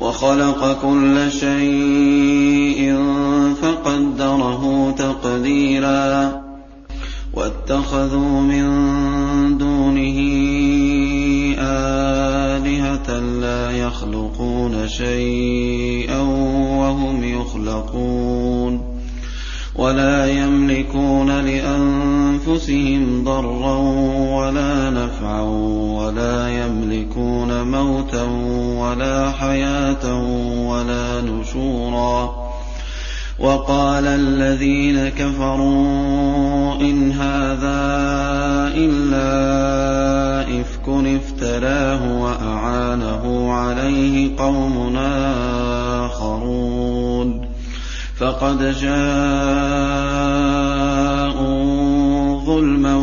وخلق كل شيء فقدره تقديرا واتخذوا من دونه آلهة لا يخلقون شيئا وهم يخلقون ولا يملكون لأنفسهم ضرا ولا نفعا ولا يملكون موتا ولا حياة ولا نشورا. وقال الذين كفروا إن هذا إلا إفك افتراه وأعانه عليه قوم آخرون. فقد جاءوا ظلما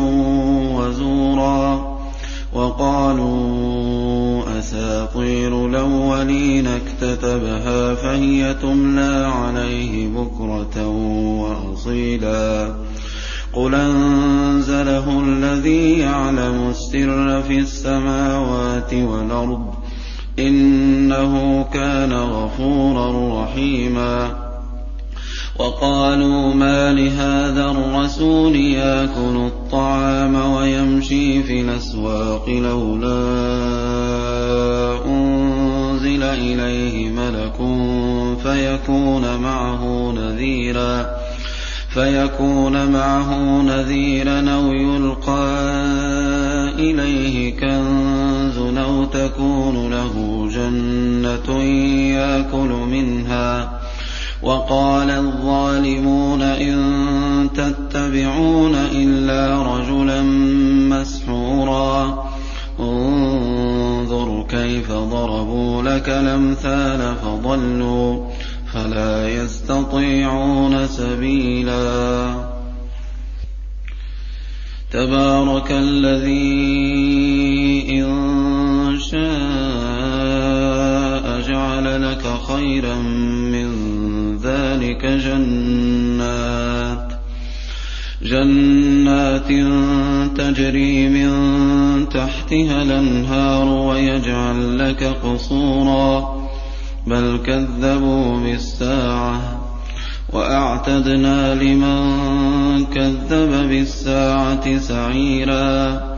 وزورا وقالوا أساطير الأولين اكتتبها فهي تملى عليه بكرة وأصيلا. قل أنزله الذي يعلم السر في السماوات والأرض إنه كان غفورا رحيما. وقالوا ما لهذا الرسول ياكل الطعام ويمشي في الأسواق لولا أنزل إليه ملك فيكون معه نذيرا أو يلقى إليه كنز أو تكون له جنة ياكل منها وقال الظالمون إن تتبعون إلا رجلا مسحورا. انظر كيف ضربوا لك الأمثال فضلوا فلا يستطيعون سبيلا. تبارك الذي إن شاء جعل لك خيرا من ذلك جنات. جنات تجري من تحتها الأنهار ويجعل لك قصورا. بل كذبوا بالساعة وأعتدنا لمن كذب بالساعة سعيرا.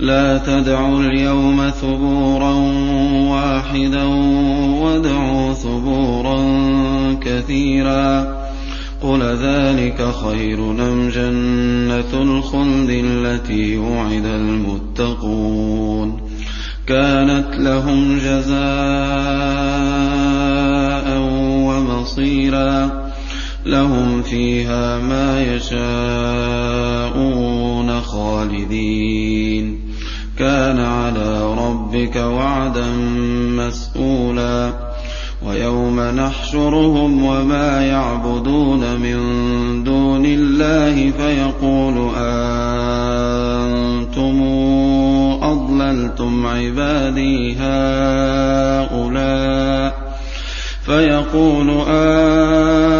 لا تدعوا اليوم ثبورا واحدا وادعوا ثبورا كثيرا قل ذلك خير أم جنة الخلد التي وعد المتقون كانت لهم جزاء ومصيرا لهم فيها ما يشاءون خالدين كان على ربك وعدا مسئولا ويوم نحشرهم وما يعبدون من دون الله فيقول أنتم أضللتم عبادي هؤلاء فيقول أنتم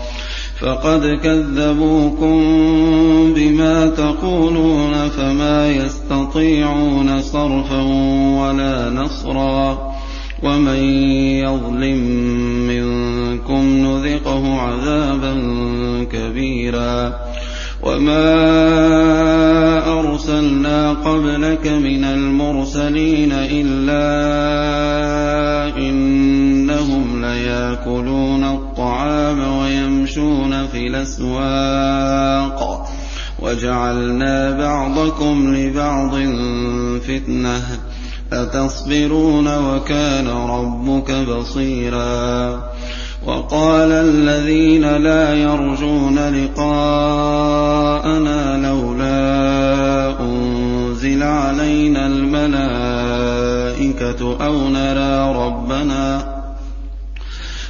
فقد كذبوكم بما تقولون فما يستطيعون صرفا ولا نصرا ومن يظلم منكم نذقه عذابا كبيرا وما أرسلنا قبلك من المرسلين إلا انهم لياكلون الطعام ويمشون في الأسواق. وجعلنا بعضكم لبعض فتنة. أتصبرون وكان ربك بصيرا. وقال الذين لا يرجون لقاءنا لولا أنزل علينا الملائكة أو نرى ربنا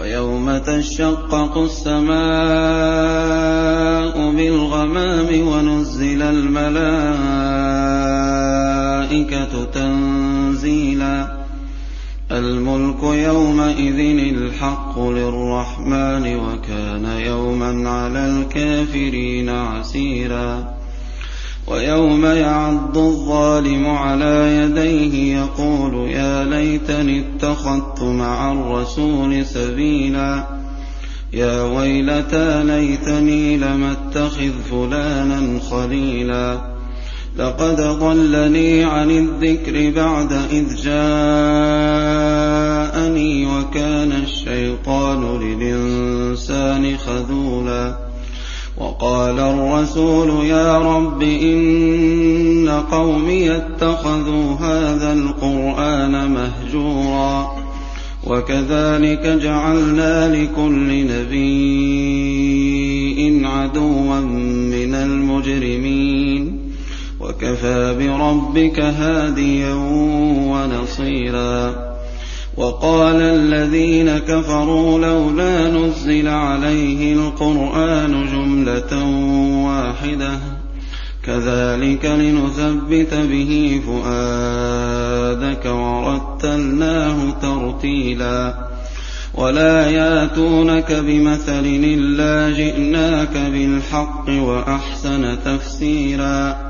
ويوم تشقق السماء بالغمام ونزل الملائكة تنزيلا. الملك يومئذ الحق للرحمن وكان يوما على الكافرين عسيرا. ويوم يعض الظالم على يديه يقول يا ليتني اتخذت مع الرسول سبيلا. يا ويلتى ليتني لم اتخذ فلانا خليلا. لقد ضلني عن الذكر بعد إذ جاءني وكان الشيطان للإنسان خذولا. وقال الرسول يا رب إن قومي اتخذوا هذا القرآن مهجورا وكذلك جعلنا لكل نبي عدوا من المجرمين وكفى بربك هاديا ونصيرا وقال الذين كفروا لولا نزل عليه القرآن جملة واحدة. كذلك لنثبت به فؤادك ورتلناه ترتيلا. ولا ياتونك بمثل إلا جئناك بالحق وأحسن تفسيرا.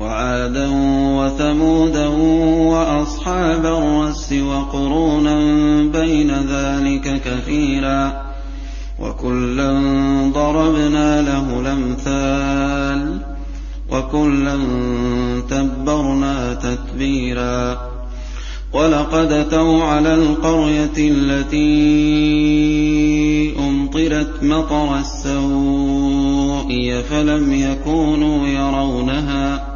وعادا وثمودا وأصحاب الرس وقرونا بين ذلك كثيرا وكلا ضربنا له الأمثال وكلا تبرنا تتبيرا ولقد أتوا على القرية التي أمطرت مطر السوء فلم يكونوا يرونها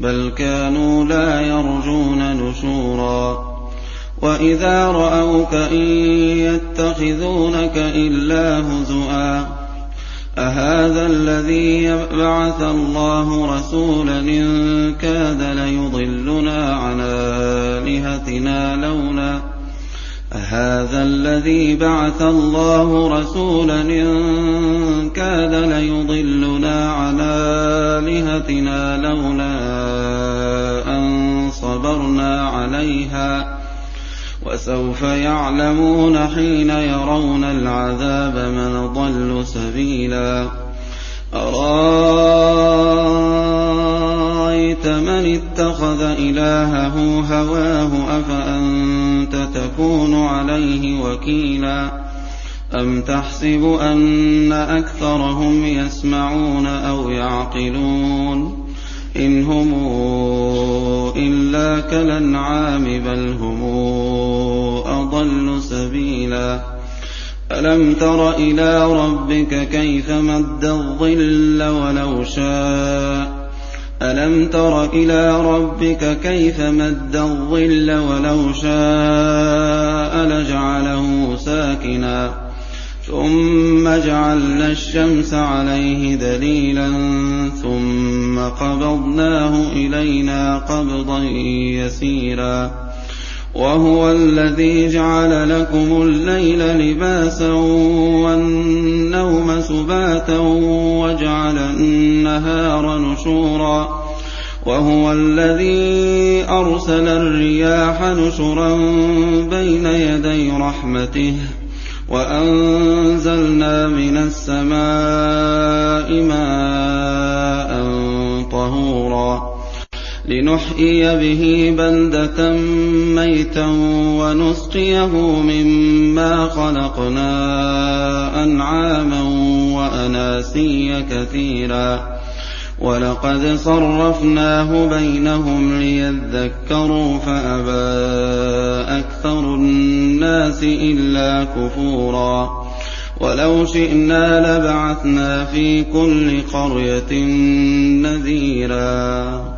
بل كانوا لا يرجون نشورا. وإذا رأوك إن يتخذونك إلا هزؤا أهذا الذي يبعث الله رسولا إن كاد ليضلنا عن آلهتنا لولا أهذا الذي بعث الله رسولا إن كاد ليضلنا عن آلهتنا لولا أن صبرنا عليها وسوف يعلمون حين يرون العذاب من ضل سبيلا أرأيت من اتخذ إلهه هواه أفأنت تكون عليه وكيلا. أم تحسب أن أكثرهم يسمعون أو يعقلون؟ إن هم إلا كالأنعام بل هم أضل سبيلا. ألم تر إلى ربك كيف مد الظل ولو شاء ألم تر إلى ربك كيف مد الظل ولو شاء لجعله ساكنا ثم جعلنا الشمس عليه دليلا ثم قبضناه إلينا قبضا يسيرا وهو الذي جعل لكم الليل لباسا والنوم سباتا وجعل النهار نشورا وهو الذي أرسل الرياح نشرا بين يدي رحمته وأنزلنا من السماء ماء طهورا لنحيي به بلدة ميتا ونسقيه مما خلقنا أنعاما وأناسيا كثيرا. ولقد صرفناه بينهم ليذكروا فأبى أكثر الناس إلا كفورا. ولو شئنا لبعثنا في كل قرية نذيرا.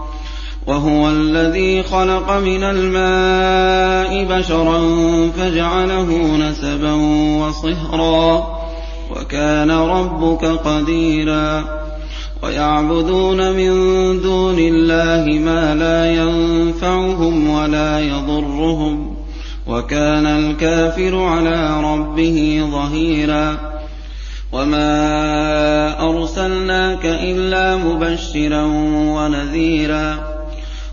وهو الذي خلق من الماء بشرا فجعله نسبا وصهرا وكان ربك قديرا ويعبدون من دون الله ما لا ينفعهم ولا يضرهم وكان الكافر على ربه ظهيرا وما أرسلناك إلا مبشرا ونذيرا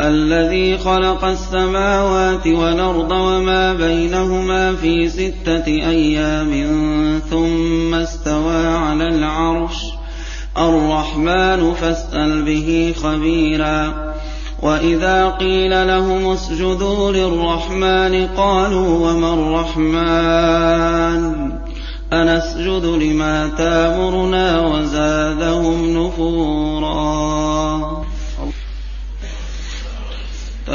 الذي خلق السماوات والأرض وما بينهما في ستة أيام ثم استوى على العرش. الرحمن فاسأل به خبيرا. وإذا قيل لهم اسجدوا للرحمن قالوا وما الرحمن؟ أنسجد لما تامرنا وزادهم نفورا.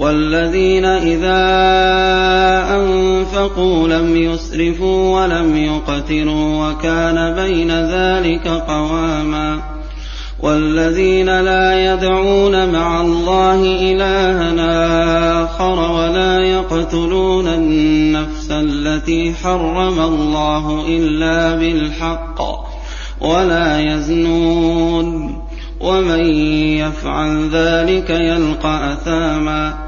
والذين إذا أنفقوا لم يسرفوا ولم يقتروا وكان بين ذلك قواما والذين لا يدعون مع الله إلها آخر ولا يقتلون النفس التي حرم الله إلا بالحق ولا يزنون ومن يفعل ذلك يلقى أثاما